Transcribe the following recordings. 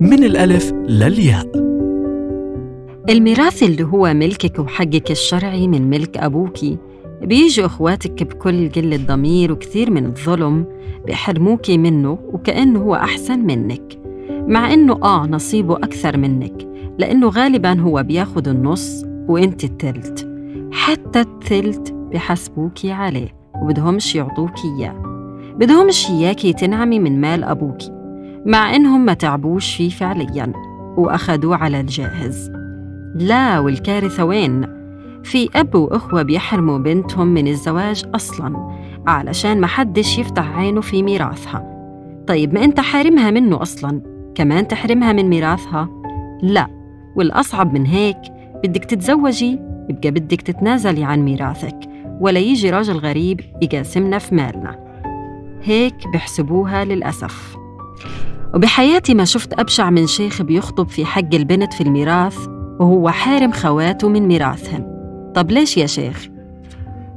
من الألف للياء. الميراث اللي هو ملكك وحقك الشرعي من ملك أبوكي بيجوا إخواتك بكل قلة ضمير وكثير من الظلم بيحرموكي منه وكأنه هو أحسن منك. مع إنه آه نصيبه أكثر منك لأنه غالباً هو بياخد النص وإنت التلت. حتى التلت بحسبوكي عليه وبدهمش يعطوكي إياه. بدهمش إياكي تنعمي من مال أبوكي مع إنهم ما تعبوش فيه فعلياً وأخدوه على الجاهز. لا والكارثة وين؟ في أب وأخوة بيحرموا بنتهم من الزواج أصلاً علشان ما حدش يفتح عينه في ميراثها. طيب ما أنت حارمها منه أصلاً؟ كمان تحرمها من ميراثها؟ لا والأصعب من هيك بدك تتزوجي يبقى بدك تتنازلي عن ميراثك ولا يجي راجل غريب يقاسمنا في مالنا. هيك بحسبوها للأسف. وبحياتي ما شفت أبشع من شيخ بيخطب في حق البنت في الميراث وهو حارم خواته من ميراثهن طب ليش يا شيخ؟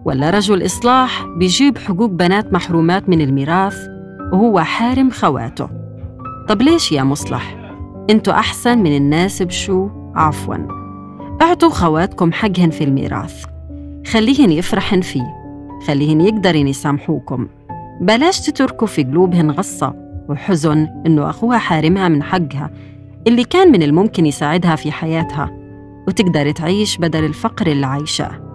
ولا رجل إصلاح بيجيب حقوق بنات محرومات من الميراث وهو حارم خواته. طب ليش يا مصلح؟ أنتوا أحسن من الناس بشو؟ عفواً. أعطوا خواتكم حقهن في الميراث. خليهن يفرحن فيه. خليهن يقدرن يسامحوكم. بلاش تتركوا في قلوبهن غصة. وحزن إنه أخوها حارمها من حقها اللي كان من الممكن يساعدها في حياتها وتقدر تعيش بدل الفقر اللي عايشاه.